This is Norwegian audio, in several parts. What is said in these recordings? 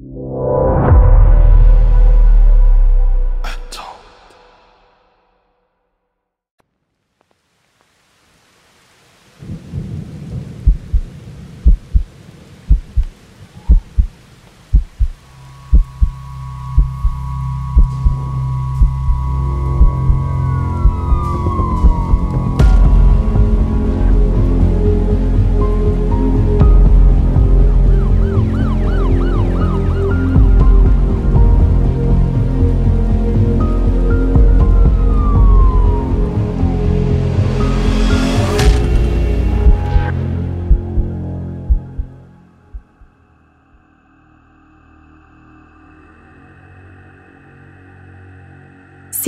you.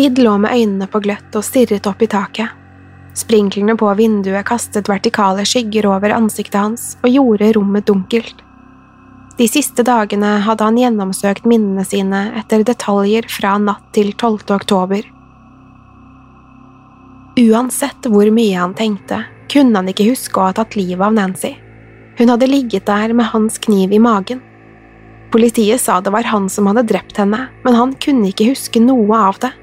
Sid lå med øynene på gløtt og stirret opp i taket. Sprinklene på vinduet kastet vertikale skygger over ansiktet hans og gjorde rommet dunkelt. De siste dagene hadde han gjennomsøkt minnene sine etter detaljer fra natt til 12. oktober. Uansett hvor mye han tenkte, kunne han ikke huske å ha tatt livet av Nancy. Hun hadde ligget der med hans kniv i magen. Politiet sa det var han som hadde drept henne, men han kunne ikke huske noe av det.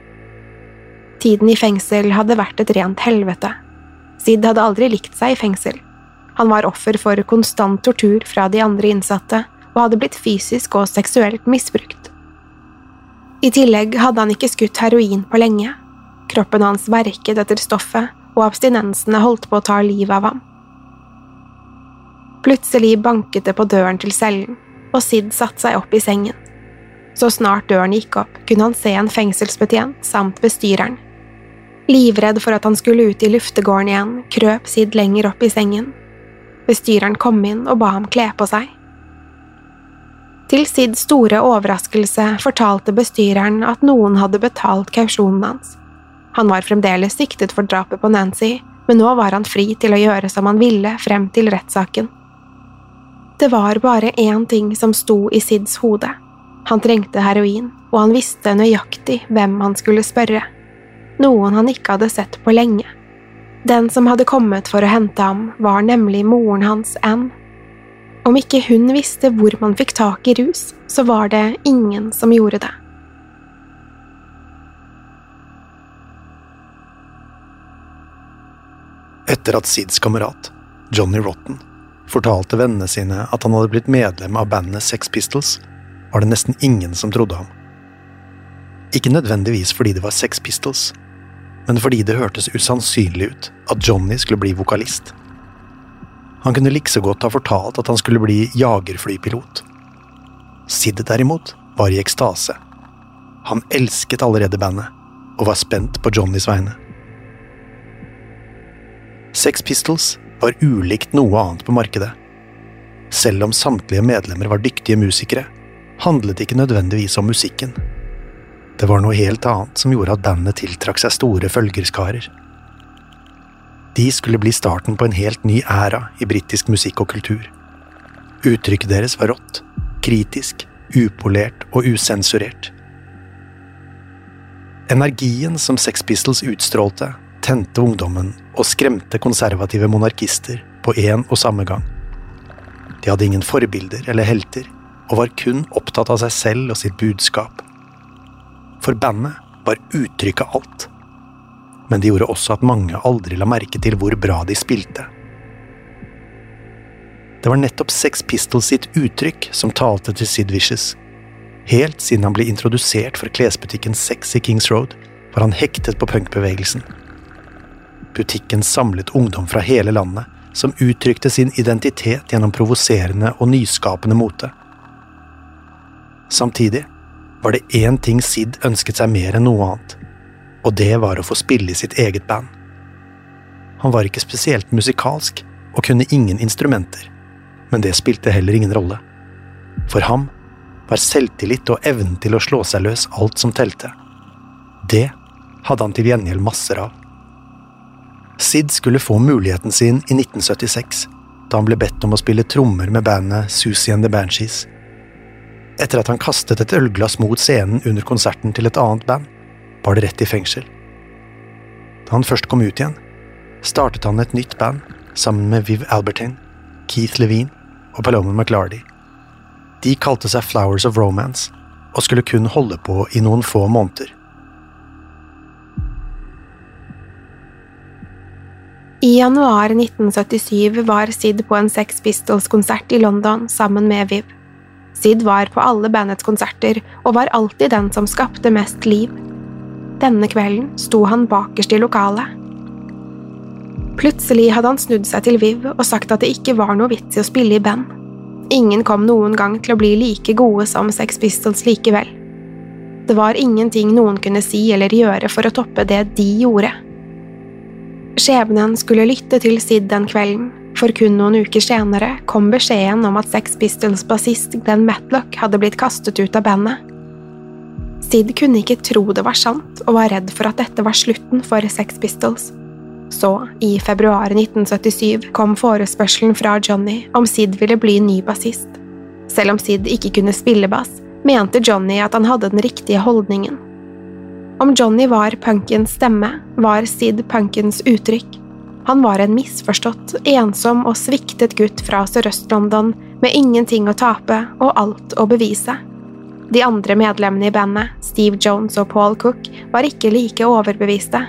Tiden i fengsel hadde vært et rent helvete. Sid hadde aldri likt seg i fengsel. Han var offer for konstant tortur fra de andre innsatte og hadde blitt fysisk og seksuelt misbrukt. I tillegg hadde han ikke skutt heroin på lenge. Kroppen hans verket etter stoffet, og abstinensene holdt på å ta livet av ham. Plutselig banket det på døren til cellen, og Sid satte seg opp i sengen. Så snart døren gikk opp, kunne han se en fengselsbetjent samt bestyreren. Livredd for at han skulle ut i luftegården igjen, krøp Sid lenger opp i sengen. Bestyreren kom inn og ba ham kle på seg. Til Sids store overraskelse fortalte bestyreren at noen hadde betalt kausjonen hans. Han var fremdeles siktet for drapet på Nancy, men nå var han fri til å gjøre som han ville frem til rettssaken. Det var bare én ting som sto i Sids hode. Han trengte heroin, og han visste nøyaktig hvem han skulle spørre. Noen han ikke hadde sett på lenge. Den som hadde kommet for å hente ham, var nemlig moren hans, Anne. Om ikke hun visste hvor man fikk tak i rus, så var det ingen som gjorde det. Etter at Sids kamerat, Johnny Rotten, fortalte vennene sine at han hadde blitt medlem av bandet Sex Pistols, var det nesten ingen som trodde ham. Ikke nødvendigvis fordi det var Sex Pistols, men fordi det hørtes usannsynlig ut at Johnny skulle bli vokalist. Han kunne likså godt ha fortalt at han skulle bli jagerflypilot. Sid derimot var i ekstase. Han elsket allerede bandet, og var spent på Johnnys vegne. Sex Pistols var ulikt noe annet på markedet. Selv om samtlige medlemmer var dyktige musikere, handlet det ikke nødvendigvis om musikken. Det var noe helt annet som gjorde at bandet tiltrakk seg store følgerskarer. De skulle bli starten på en helt ny æra i britisk musikk og kultur. Uttrykket deres var rått, kritisk, upolert og usensurert. Energien som Sex Pistols utstrålte, tente ungdommen og skremte konservative monarkister på én og samme gang. De hadde ingen forbilder eller helter, og var kun opptatt av seg selv og sitt budskap. For bandet var uttrykket alt. Men det gjorde også at mange aldri la merke til hvor bra de spilte. Det var nettopp Sex Pistols sitt uttrykk som talte til Sid Vicious. Helt siden han ble introdusert for klesbutikken Sex i Kings Road, var han hektet på punkbevegelsen. Butikken samlet ungdom fra hele landet, som uttrykte sin identitet gjennom provoserende og nyskapende mote. Samtidig var det én ting Sid ønsket seg mer enn noe annet, og det var å få spille i sitt eget band. Han var ikke spesielt musikalsk og kunne ingen instrumenter, men det spilte heller ingen rolle. For ham var selvtillit og evnen til å slå seg løs alt som telte. Det hadde han til gjengjeld masser av. Sid skulle få muligheten sin i 1976, da han ble bedt om å spille trommer med bandet Susie and the Banshees etter at han kastet et ølglass mot scenen under konserten til et annet band, var det rett i fengsel. Da han først kom ut igjen, startet han et nytt band sammen med Viv Albertin, Keith Levine og Paloma McLardy. De kalte seg Flowers of Romance og skulle kun holde på i noen få måneder. I januar 1977 var Sid på en Sex Pistols-konsert i London sammen med Viv. Sid var på alle bandets konserter og var alltid den som skapte mest liv. Denne kvelden sto han bakerst i lokalet. Plutselig hadde han snudd seg til Viv og sagt at det ikke var noe vits i å spille i band. Ingen kom noen gang til å bli like gode som Sex Pistols likevel. Det var ingenting noen kunne si eller gjøre for å toppe det de gjorde. Skjebnen skulle lytte til Sid den kvelden, for kun noen uker senere kom beskjeden om at Sex Pistols-bassist Glenn Matlock hadde blitt kastet ut av bandet. Sid kunne ikke tro det var sant, og var redd for at dette var slutten for Sex Pistols. Så, i februar 1977, kom forespørselen fra Johnny om Sid ville bli ny bassist. Selv om Sid ikke kunne spille bass, mente Johnny at han hadde den riktige holdningen. Om Johnny var punkens stemme, var Sid punkens uttrykk. Han var en misforstått, ensom og sviktet gutt fra Sørøst-London med ingenting å tape og alt å bevise. De andre medlemmene i bandet, Steve Jones og Paul Cook, var ikke like overbeviste.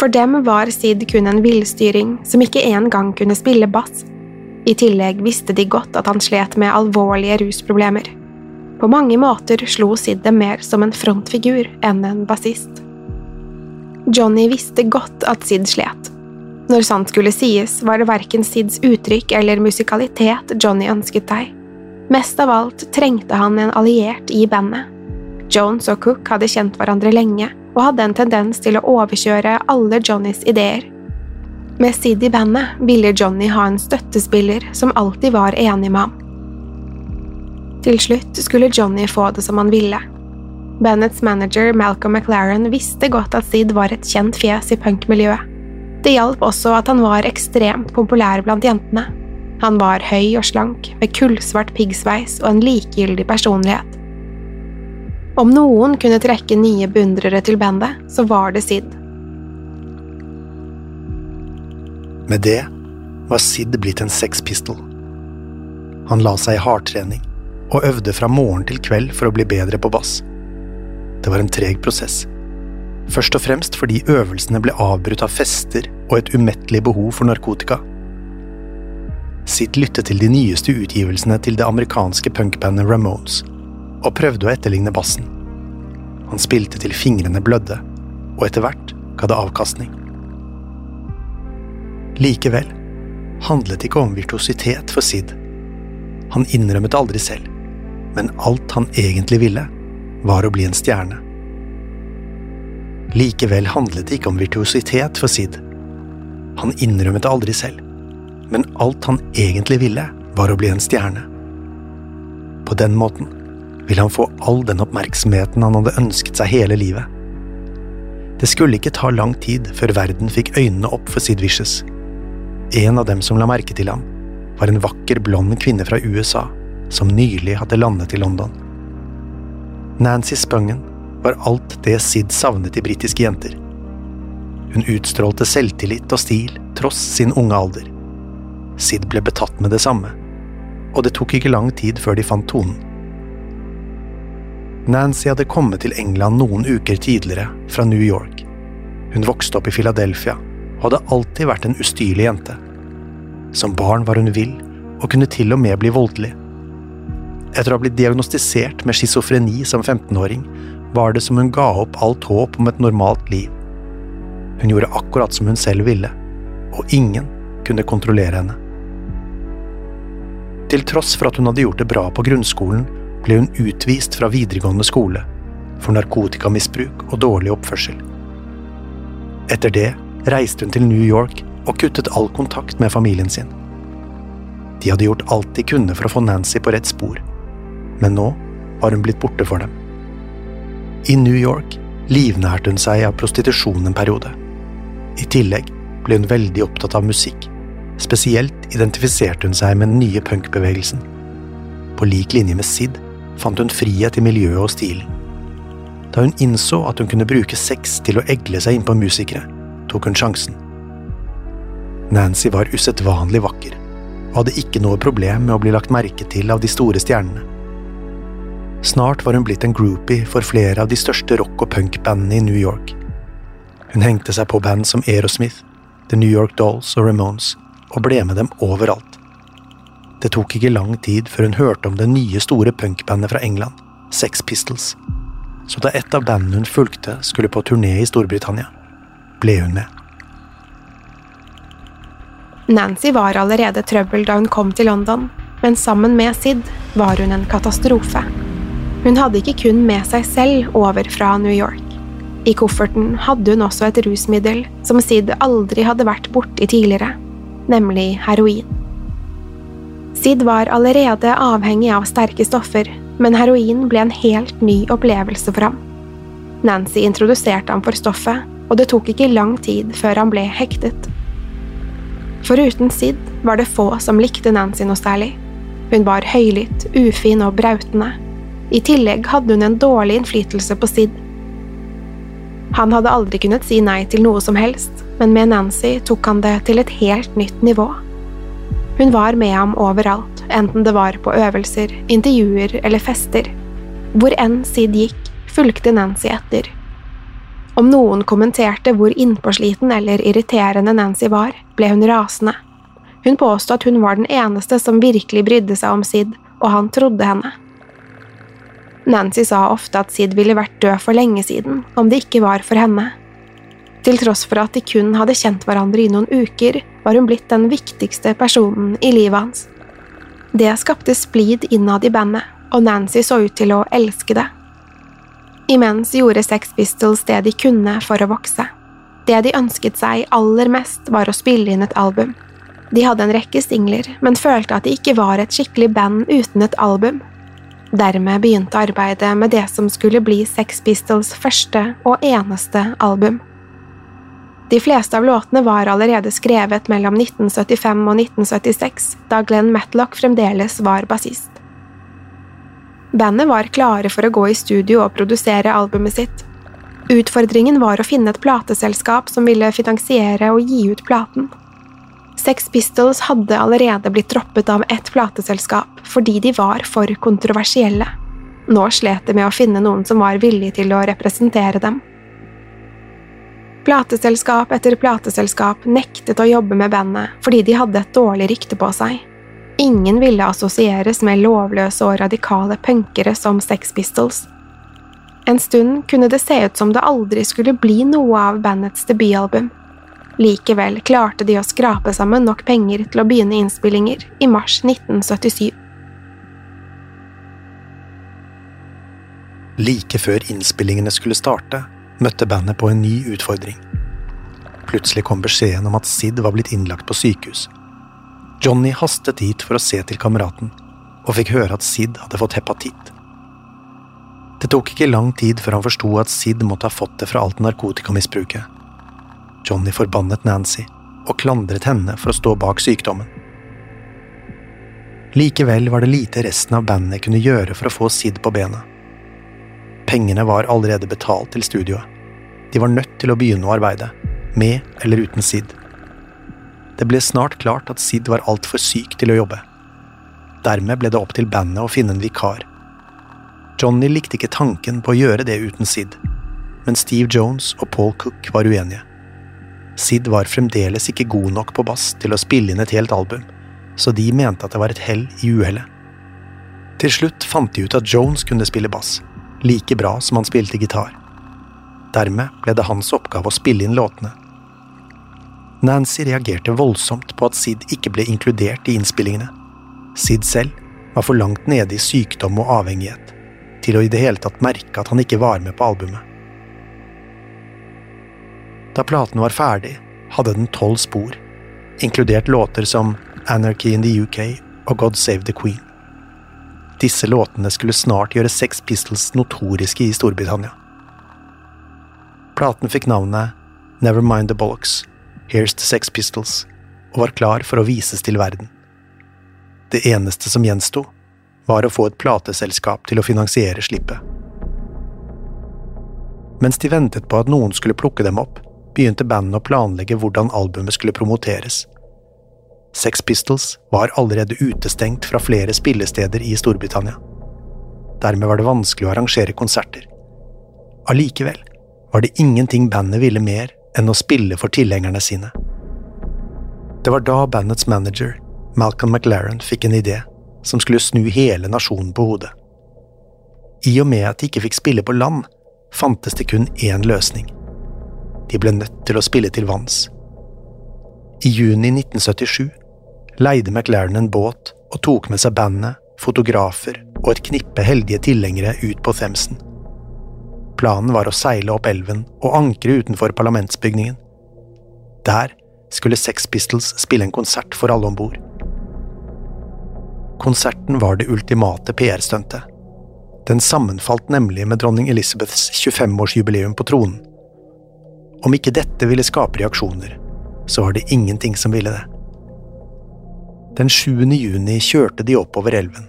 For dem var Sid kun en villstyring som ikke engang kunne spille bass. I tillegg visste de godt at han slet med alvorlige rusproblemer. På mange måter slo Sid dem mer som en frontfigur enn en bassist. Johnny visste godt at Sid slet. Når sant skulle sies, var det verken Sids uttrykk eller musikalitet Johnny ønsket deg. Mest av alt trengte han en alliert i bandet. Jones og Cook hadde kjent hverandre lenge og hadde en tendens til å overkjøre alle Johnnys ideer. Med Sid i bandet ville Johnny ha en støttespiller som alltid var enig med ham. Til slutt skulle Johnny få det som han ville. Bennets manager Malcolm McLaren visste godt at Sid var et kjent fjes i punkmiljøet. Det hjalp også at han var ekstremt populær blant jentene. Han var høy og slank, med kullsvart piggsveis og en likegyldig personlighet. Om noen kunne trekke nye beundrere til bandet, så var det Sid. Med det var Sid blitt en sexpistol. Han la seg i hardtrening og øvde fra morgen til kveld for å bli bedre på bass. Det var en treg prosess. Først og fremst fordi øvelsene ble avbrutt av fester og et umettelig behov for narkotika. Sitt lyttet til de nyeste utgivelsene til det amerikanske punkbandet Ramones, og prøvde å etterligne bassen. Han spilte til fingrene blødde, og etter hvert ga det avkastning. Likevel handlet ikke om virtuositet for Sid. Han innrømmet aldri selv, men alt han egentlig ville, var å bli en stjerne. Likevel handlet det ikke om virtuositet for Sid. Han innrømmet det aldri selv, men alt han egentlig ville, var å bli en stjerne. På den måten ville han få all den oppmerksomheten han hadde ønsket seg hele livet. Det skulle ikke ta lang tid før verden fikk øynene opp for Sid Vicious. En av dem som la merke til ham, var en vakker, blond kvinne fra USA som nylig hadde landet i London. Nancy Spungen var alt det Sid savnet i britiske jenter. Hun utstrålte selvtillit og stil tross sin unge alder. Sid ble betatt med det samme, og det tok ikke lang tid før de fant tonen. Nancy hadde kommet til England noen uker tidligere, fra New York. Hun vokste opp i Philadelphia og hadde alltid vært en ustyrlig jente. Som barn var hun vill, og kunne til og med bli voldelig. Etter å ha blitt diagnostisert med schizofreni som 15-åring, var det som hun ga opp alt håp om et normalt liv. Hun gjorde akkurat som hun selv ville, og ingen kunne kontrollere henne. Til tross for at hun hadde gjort det bra på grunnskolen, ble hun utvist fra videregående skole for narkotikamisbruk og dårlig oppførsel. Etter det reiste hun til New York og kuttet all kontakt med familien sin. De hadde gjort alt de kunne for å få Nancy på rett spor, men nå var hun blitt borte for dem. I New York livnærte hun seg av prostitusjon en periode. I tillegg ble hun veldig opptatt av musikk. Spesielt identifiserte hun seg med den nye punkbevegelsen. På lik linje med Sid fant hun frihet i miljøet og stilen. Da hun innså at hun kunne bruke sex til å egle seg innpå musikere, tok hun sjansen. Nancy var usedvanlig vakker, og hadde ikke noe problem med å bli lagt merke til av de store stjernene. Snart var hun blitt en groupie for flere av de største rock- og punkbandene i New York. Hun hengte seg på band som Aerosmith, The New York Dolls og Ramones, og ble med dem overalt. Det tok ikke lang tid før hun hørte om det nye store punkbandet fra England, Sex Pistols. Så da et av bandene hun fulgte skulle på turné i Storbritannia, ble hun med. Nancy var allerede trøbbel da hun kom til London, men sammen med Sid var hun en katastrofe. Hun hadde ikke kun med seg selv over fra New York. I kofferten hadde hun også et rusmiddel som Sid aldri hadde vært borti tidligere, nemlig heroin. Sid var allerede avhengig av sterke stoffer, men heroin ble en helt ny opplevelse for ham. Nancy introduserte ham for stoffet, og det tok ikke lang tid før han ble hektet. Foruten Sid var det få som likte Nancy noe særlig. Hun var høylytt, ufin og brautende. I tillegg hadde hun en dårlig innflytelse på Sid. Han hadde aldri kunnet si nei til noe som helst, men med Nancy tok han det til et helt nytt nivå. Hun var med ham overalt, enten det var på øvelser, intervjuer eller fester. Hvor enn Sid gikk, fulgte Nancy etter. Om noen kommenterte hvor innpåsliten eller irriterende Nancy var, ble hun rasende. Hun påstod at hun var den eneste som virkelig brydde seg om Sid, og han trodde henne. Nancy sa ofte at Sid ville vært død for lenge siden, om det ikke var for henne. Til tross for at de kun hadde kjent hverandre i noen uker, var hun blitt den viktigste personen i livet hans. Det skapte splid innad i bandet, og Nancy så ut til å elske det. Imens gjorde Sex Pistols det de kunne for å vokse. Det de ønsket seg aller mest, var å spille inn et album. De hadde en rekke singler, men følte at de ikke var et skikkelig band uten et album. Dermed begynte arbeidet med det som skulle bli Sex Pistols første og eneste album. De fleste av låtene var allerede skrevet mellom 1975 og 1976, da Glenn Matlock fremdeles var bassist. Bandet var klare for å gå i studio og produsere albumet sitt. Utfordringen var å finne et plateselskap som ville finansiere og gi ut platen. Sex Pistols hadde allerede blitt droppet av ett plateselskap fordi de var for kontroversielle. Nå slet de med å finne noen som var villig til å representere dem. Plateselskap etter plateselskap nektet å jobbe med bandet fordi de hadde et dårlig rykte på seg. Ingen ville assosieres med lovløse og radikale punkere som Sex Pistols. En stund kunne det se ut som det aldri skulle bli noe av bandets debutalbum. Likevel klarte de å skrape sammen nok penger til å begynne innspillinger i mars 1977. Like før innspillingene skulle starte, møtte bandet på en ny utfordring. Plutselig kom beskjeden om at Sid var blitt innlagt på sykehus. Johnny hastet dit for å se til kameraten, og fikk høre at Sid hadde fått hepatitt. Det tok ikke lang tid før han forsto at Sid måtte ha fått det fra alt narkotikamisbruket Johnny forbannet Nancy og klandret henne for å stå bak sykdommen. Likevel var det lite resten av bandet kunne gjøre for å få Sid på bena. Pengene var allerede betalt til studioet. De var nødt til å begynne å arbeide, med eller uten Sid. Det ble snart klart at Sid var altfor syk til å jobbe. Dermed ble det opp til bandet å finne en vikar. Johnny likte ikke tanken på å gjøre det uten Sid, men Steve Jones og Paul Cook var uenige. Sid var fremdeles ikke god nok på bass til å spille inn et helt album, så de mente at det var et hell i uhellet. Til slutt fant de ut at Jones kunne spille bass, like bra som han spilte gitar. Dermed ble det hans oppgave å spille inn låtene. Nancy reagerte voldsomt på at Sid ikke ble inkludert i innspillingene. Sid selv var for langt nede i sykdom og avhengighet til å i det hele tatt merke at han ikke var med på albumet. Da platen var ferdig, hadde den tolv spor, inkludert låter som Anarchy in the UK og God Save the Queen. Disse låtene skulle snart gjøre Sex Pistols notoriske i Storbritannia. Platen fikk navnet Never Mind the Bollocks, Here's the Sex Pistols, og var klar for å vises til verden. Det eneste som gjensto, var å få et plateselskap til å finansiere slippet. Mens de ventet på at noen skulle plukke dem opp, begynte bandet å planlegge hvordan albumet skulle promoteres. Sex Pistols var allerede utestengt fra flere spillesteder i Storbritannia. Dermed var det vanskelig å arrangere konserter. Allikevel var det ingenting bandet ville mer enn å spille for tilhengerne sine. Det var da bandets manager, Malcolm McLaren, fikk en idé som skulle snu hele nasjonen på hodet. I og med at de ikke fikk spille på land, fantes det kun én løsning. De ble nødt til å spille til vanns. I juni 1977 leide McLaren en båt og tok med seg bandet, fotografer og et knippe heldige tilhengere ut på Themsen. Planen var å seile opp elven og ankre utenfor parlamentsbygningen. Der skulle Sex Pistols spille en konsert for alle om bord. Konserten var det ultimate PR-stuntet. Den sammenfalt nemlig med dronning Elizabeths 25-årsjubileum på tronen. Om ikke dette ville skape reaksjoner, så var det ingenting som ville det. Den 7. juni kjørte de oppover elven.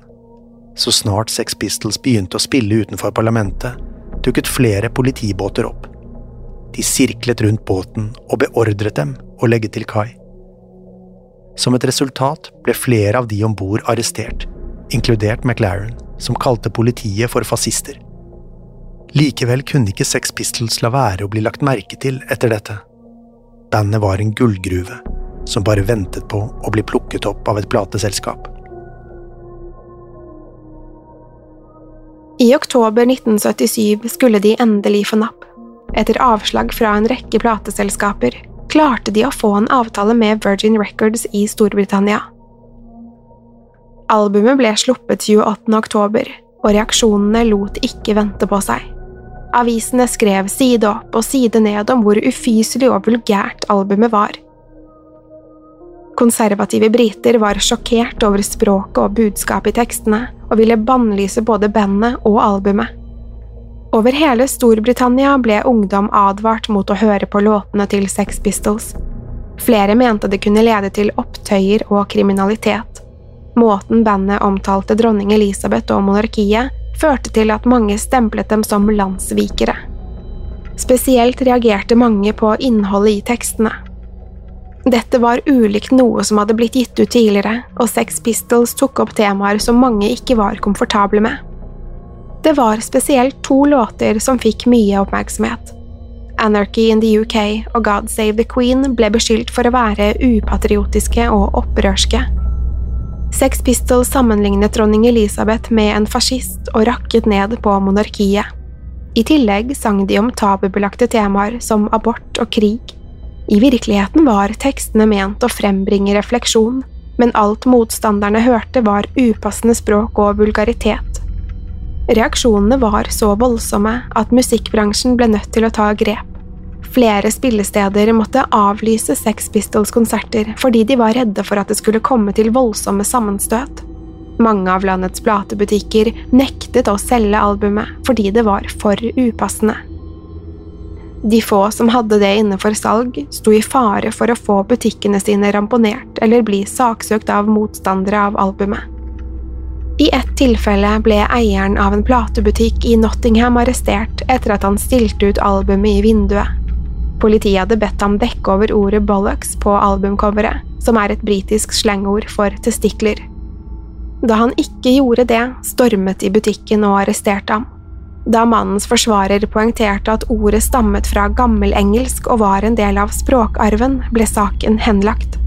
Så snart Sex Pistols begynte å spille utenfor parlamentet, dukket flere politibåter opp. De sirklet rundt båten og beordret dem å legge til kai. Som et resultat ble flere av de om bord arrestert, inkludert McLaren, som kalte politiet for fascister. Likevel kunne ikke Sex Pistols la være å bli lagt merke til etter dette. Bandet var en gullgruve, som bare ventet på å bli plukket opp av et plateselskap. I oktober 1977 skulle de endelig få napp. Etter avslag fra en rekke plateselskaper klarte de å få en avtale med Virgin Records i Storbritannia. Albumet ble sluppet 28. oktober, og reaksjonene lot ikke vente på seg. Avisene skrev side opp og side ned om hvor ufyselig og vulgært albumet var. Konservative briter var sjokkert over språket og budskapet i tekstene, og ville bannlyse både bandet og albumet. Over hele Storbritannia ble ungdom advart mot å høre på låtene til Sex Pistols. Flere mente det kunne lede til opptøyer og kriminalitet. Måten bandet omtalte dronning Elisabeth og monarkiet, førte til at mange stemplet dem som landssvikere. Spesielt reagerte mange på innholdet i tekstene. Dette var ulikt noe som hadde blitt gitt ut tidligere, og Sex Pistols tok opp temaer som mange ikke var komfortable med. Det var spesielt to låter som fikk mye oppmerksomhet. Anarchy in the UK og God Save the Queen ble beskyldt for å være upatriotiske og opprørske. Sex Pistols sammenlignet dronning Elisabeth med en fascist og rakket ned på monarkiet. I tillegg sang de om tabubelagte temaer som abort og krig. I virkeligheten var tekstene ment å frembringe refleksjon, men alt motstanderne hørte var upassende språk og vulgaritet. Reaksjonene var så voldsomme at musikkbransjen ble nødt til å ta grep. Flere spillesteder måtte avlyse Sex Pistols-konserter fordi de var redde for at det skulle komme til voldsomme sammenstøt. Mange av landets platebutikker nektet å selge albumet fordi det var for upassende. De få som hadde det innenfor salg, sto i fare for å få butikkene sine ramponert eller bli saksøkt av motstandere av albumet. I ett tilfelle ble eieren av en platebutikk i Nottingham arrestert etter at han stilte ut albumet i vinduet. Politiet hadde bedt ham dekke over ordet bollocks på albumcoveret, som er et britisk slangord for testikler. Da han ikke gjorde det, stormet de butikken og arresterte ham. Da mannens forsvarer poengterte at ordet stammet fra gammelengelsk og var en del av språkarven, ble saken henlagt.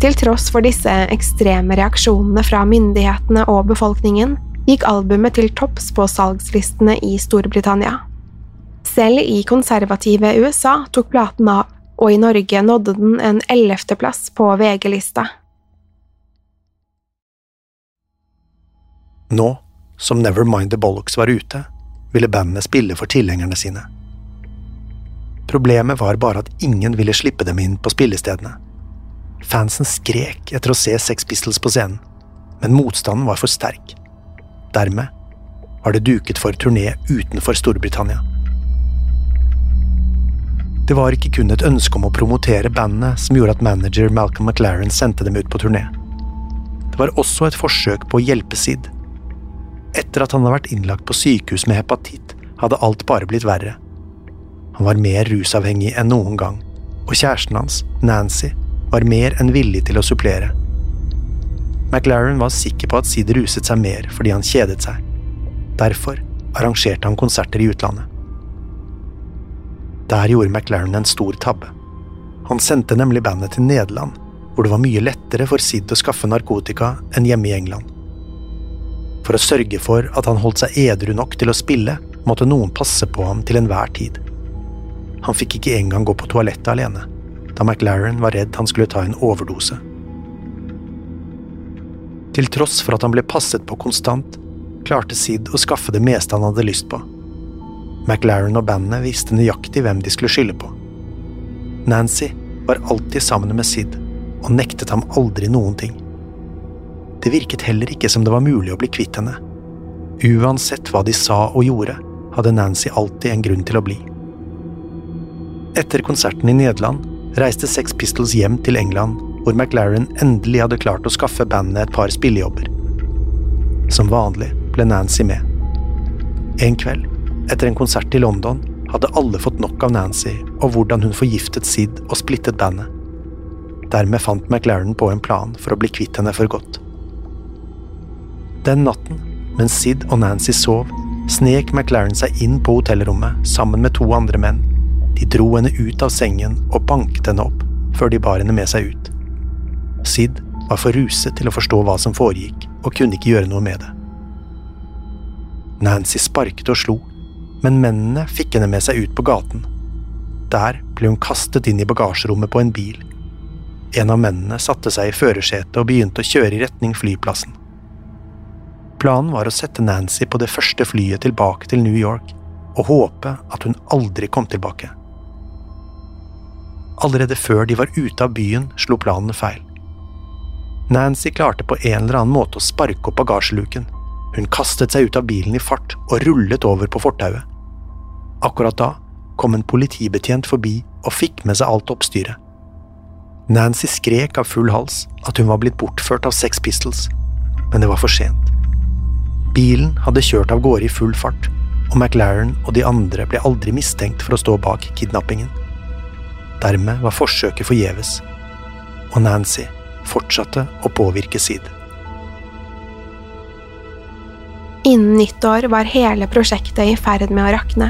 Til tross for disse ekstreme reaksjonene fra myndighetene og befolkningen, gikk albumet til topps på salgslistene i Storbritannia. Selv i konservative USA tok platen av, og i Norge nådde den en ellevteplass på VG-lista. Nå som Nevermind the Bollocks var ute, ville bandet spille for tilhengerne sine. Problemet var bare at ingen ville slippe dem inn på spillestedene. Fansen skrek etter å se Sex Pistols på scenen, men motstanden var for sterk. Dermed var det duket for turné utenfor Storbritannia. Det var ikke kun et ønske om å promotere bandet som gjorde at manager Malcolm McLaren sendte dem ut på turné. Det var også et forsøk på å hjelpe Sid. Etter at han hadde vært innlagt på sykehus med hepatitt, hadde alt bare blitt verre. Han var mer rusavhengig enn noen gang, og kjæresten hans, Nancy, var mer enn villig til å supplere. McLaren var sikker på at Sid ruset seg mer fordi han kjedet seg. Derfor arrangerte han konserter i utlandet. Der gjorde McLaren en stor tabbe. Han sendte nemlig bandet til Nederland, hvor det var mye lettere for Sid å skaffe narkotika enn hjemme i England. For å sørge for at han holdt seg edru nok til å spille, måtte noen passe på ham til enhver tid. Han fikk ikke engang gå på toalettet alene da McLaren var redd han skulle ta en overdose. Til tross for at han ble passet på konstant, klarte Sid å skaffe det meste han hadde lyst på. McLaren og bandet visste nøyaktig hvem de skulle skylde på. Nancy var alltid sammen med Sid, og nektet ham aldri noen ting. Det virket heller ikke som det var mulig å bli kvitt henne. Uansett hva de sa og gjorde, hadde Nancy alltid en grunn til å bli. Etter konserten i Nederland reiste Sex Pistols hjem til England, hvor McLaren endelig hadde klart å skaffe bandet et par spillejobber. Som vanlig ble Nancy med. En kveld, etter en konsert i London, hadde alle fått nok av Nancy og hvordan hun forgiftet Sid og splittet bandet. Dermed fant McLaren på en plan for å bli kvitt henne for godt. Den natten, mens Sid og Nancy sov, snek McLaren seg inn på hotellrommet sammen med to andre menn de dro henne ut av sengen og banket henne opp, før de bar henne med seg ut. Sid var for ruset til å forstå hva som foregikk, og kunne ikke gjøre noe med det. Nancy sparket og slo, men mennene fikk henne med seg ut på gaten. Der ble hun kastet inn i bagasjerommet på en bil. En av mennene satte seg i førersetet og begynte å kjøre i retning flyplassen. Planen var å sette Nancy på det første flyet tilbake til New York og håpe at hun aldri kom tilbake. Allerede før de var ute av byen, slo planen feil. Nancy klarte på en eller annen måte å sparke opp bagasjeluken. Hun kastet seg ut av bilen i fart og rullet over på fortauet. Akkurat da kom en politibetjent forbi og fikk med seg alt oppstyret. Nancy skrek av full hals at hun var blitt bortført av Sex Pistols, men det var for sent. Bilen hadde kjørt av gårde i full fart, og McLaren og de andre ble aldri mistenkt for å stå bak kidnappingen. Dermed var forsøket forgjeves, og Nancy fortsatte å påvirke Sid. Innen nyttår var hele prosjektet i ferd med å rakne.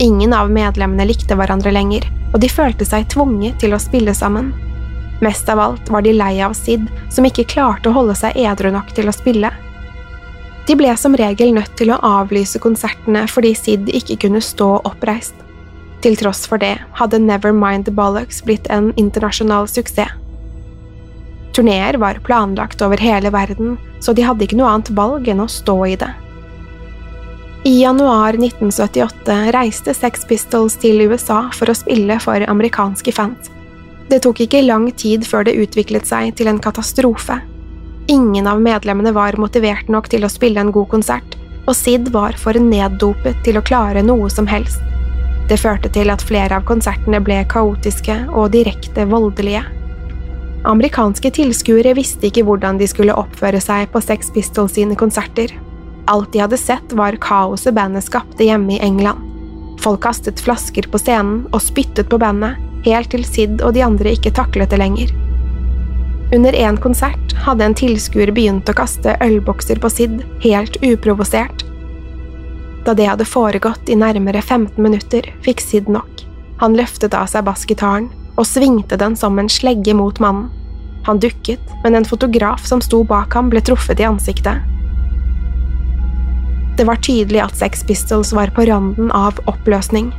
Ingen av medlemmene likte hverandre lenger, og de følte seg tvunget til å spille sammen. Mest av alt var de lei av Sid, som ikke klarte å holde seg edru nok til å spille. De ble som regel nødt til å avlyse konsertene fordi Sid ikke kunne stå oppreist. Til tross for det hadde Nevermind the Bollocks blitt en internasjonal suksess. Turneer var planlagt over hele verden, så de hadde ikke noe annet valg enn å stå i det. I januar 1978 reiste Sex Pistols til USA for å spille for amerikanske fans. Det tok ikke lang tid før det utviklet seg til en katastrofe. Ingen av medlemmene var motivert nok til å spille en god konsert, og Sid var for neddopet til å klare noe som helst. Det førte til at flere av konsertene ble kaotiske og direkte voldelige. Amerikanske tilskuere visste ikke hvordan de skulle oppføre seg på Sex Pistols sine konserter. Alt de hadde sett, var kaoset bandet skapte hjemme i England. Folk kastet flasker på scenen og spyttet på bandet, helt til Sid og de andre ikke taklet det lenger. Under en konsert hadde en tilskuer begynt å kaste ølbokser på Sid, helt uprovosert. Da det hadde foregått i nærmere 15 minutter, fikk Sid nok. Han løftet av seg bassgitaren og svingte den som en slegge mot mannen. Han dukket, men en fotograf som sto bak ham, ble truffet i ansiktet. Det var tydelig at Sex Pistols var på randen av oppløsning.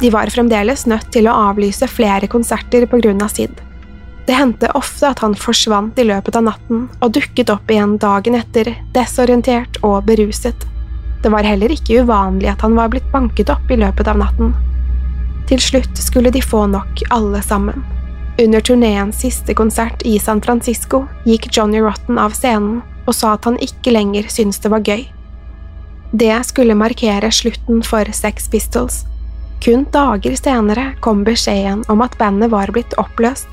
De var fremdeles nødt til å avlyse flere konserter på grunn av Sid. Det hendte ofte at han forsvant i løpet av natten og dukket opp igjen dagen etter, desorientert og beruset. Det var heller ikke uvanlig at han var blitt banket opp i løpet av natten. Til slutt skulle de få nok, alle sammen. Under turneens siste konsert i San Francisco gikk Johnny Rotten av scenen og sa at han ikke lenger syntes det var gøy. Det skulle markere slutten for Sex Pistols. Kun dager senere kom beskjeden om at bandet var blitt oppløst.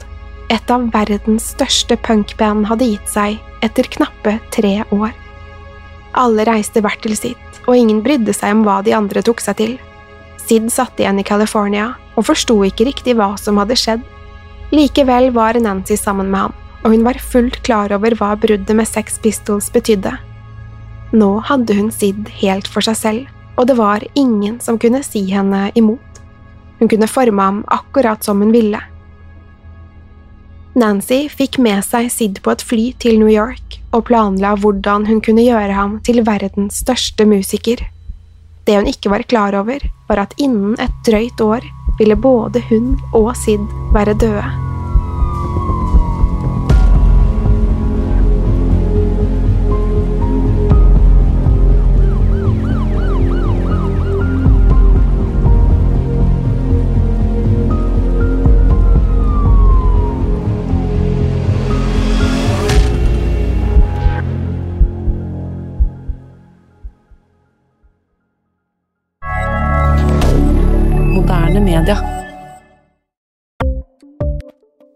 Et av verdens største punkband hadde gitt seg etter knappe tre år. Alle reiste hvert til sitt, og ingen brydde seg om hva de andre tok seg til. Sid satt igjen i California og forsto ikke riktig hva som hadde skjedd. Likevel var Nancy sammen med ham, og hun var fullt klar over hva bruddet med Sex Pistols betydde. Nå hadde hun Sid helt for seg selv, og det var ingen som kunne si henne imot. Hun kunne forme ham akkurat som hun ville. Nancy fikk med seg Sid på et fly til New York og planla hvordan hun kunne gjøre ham til verdens største musiker. Det hun ikke var klar over, var at innen et drøyt år ville både hun og Sid være døde.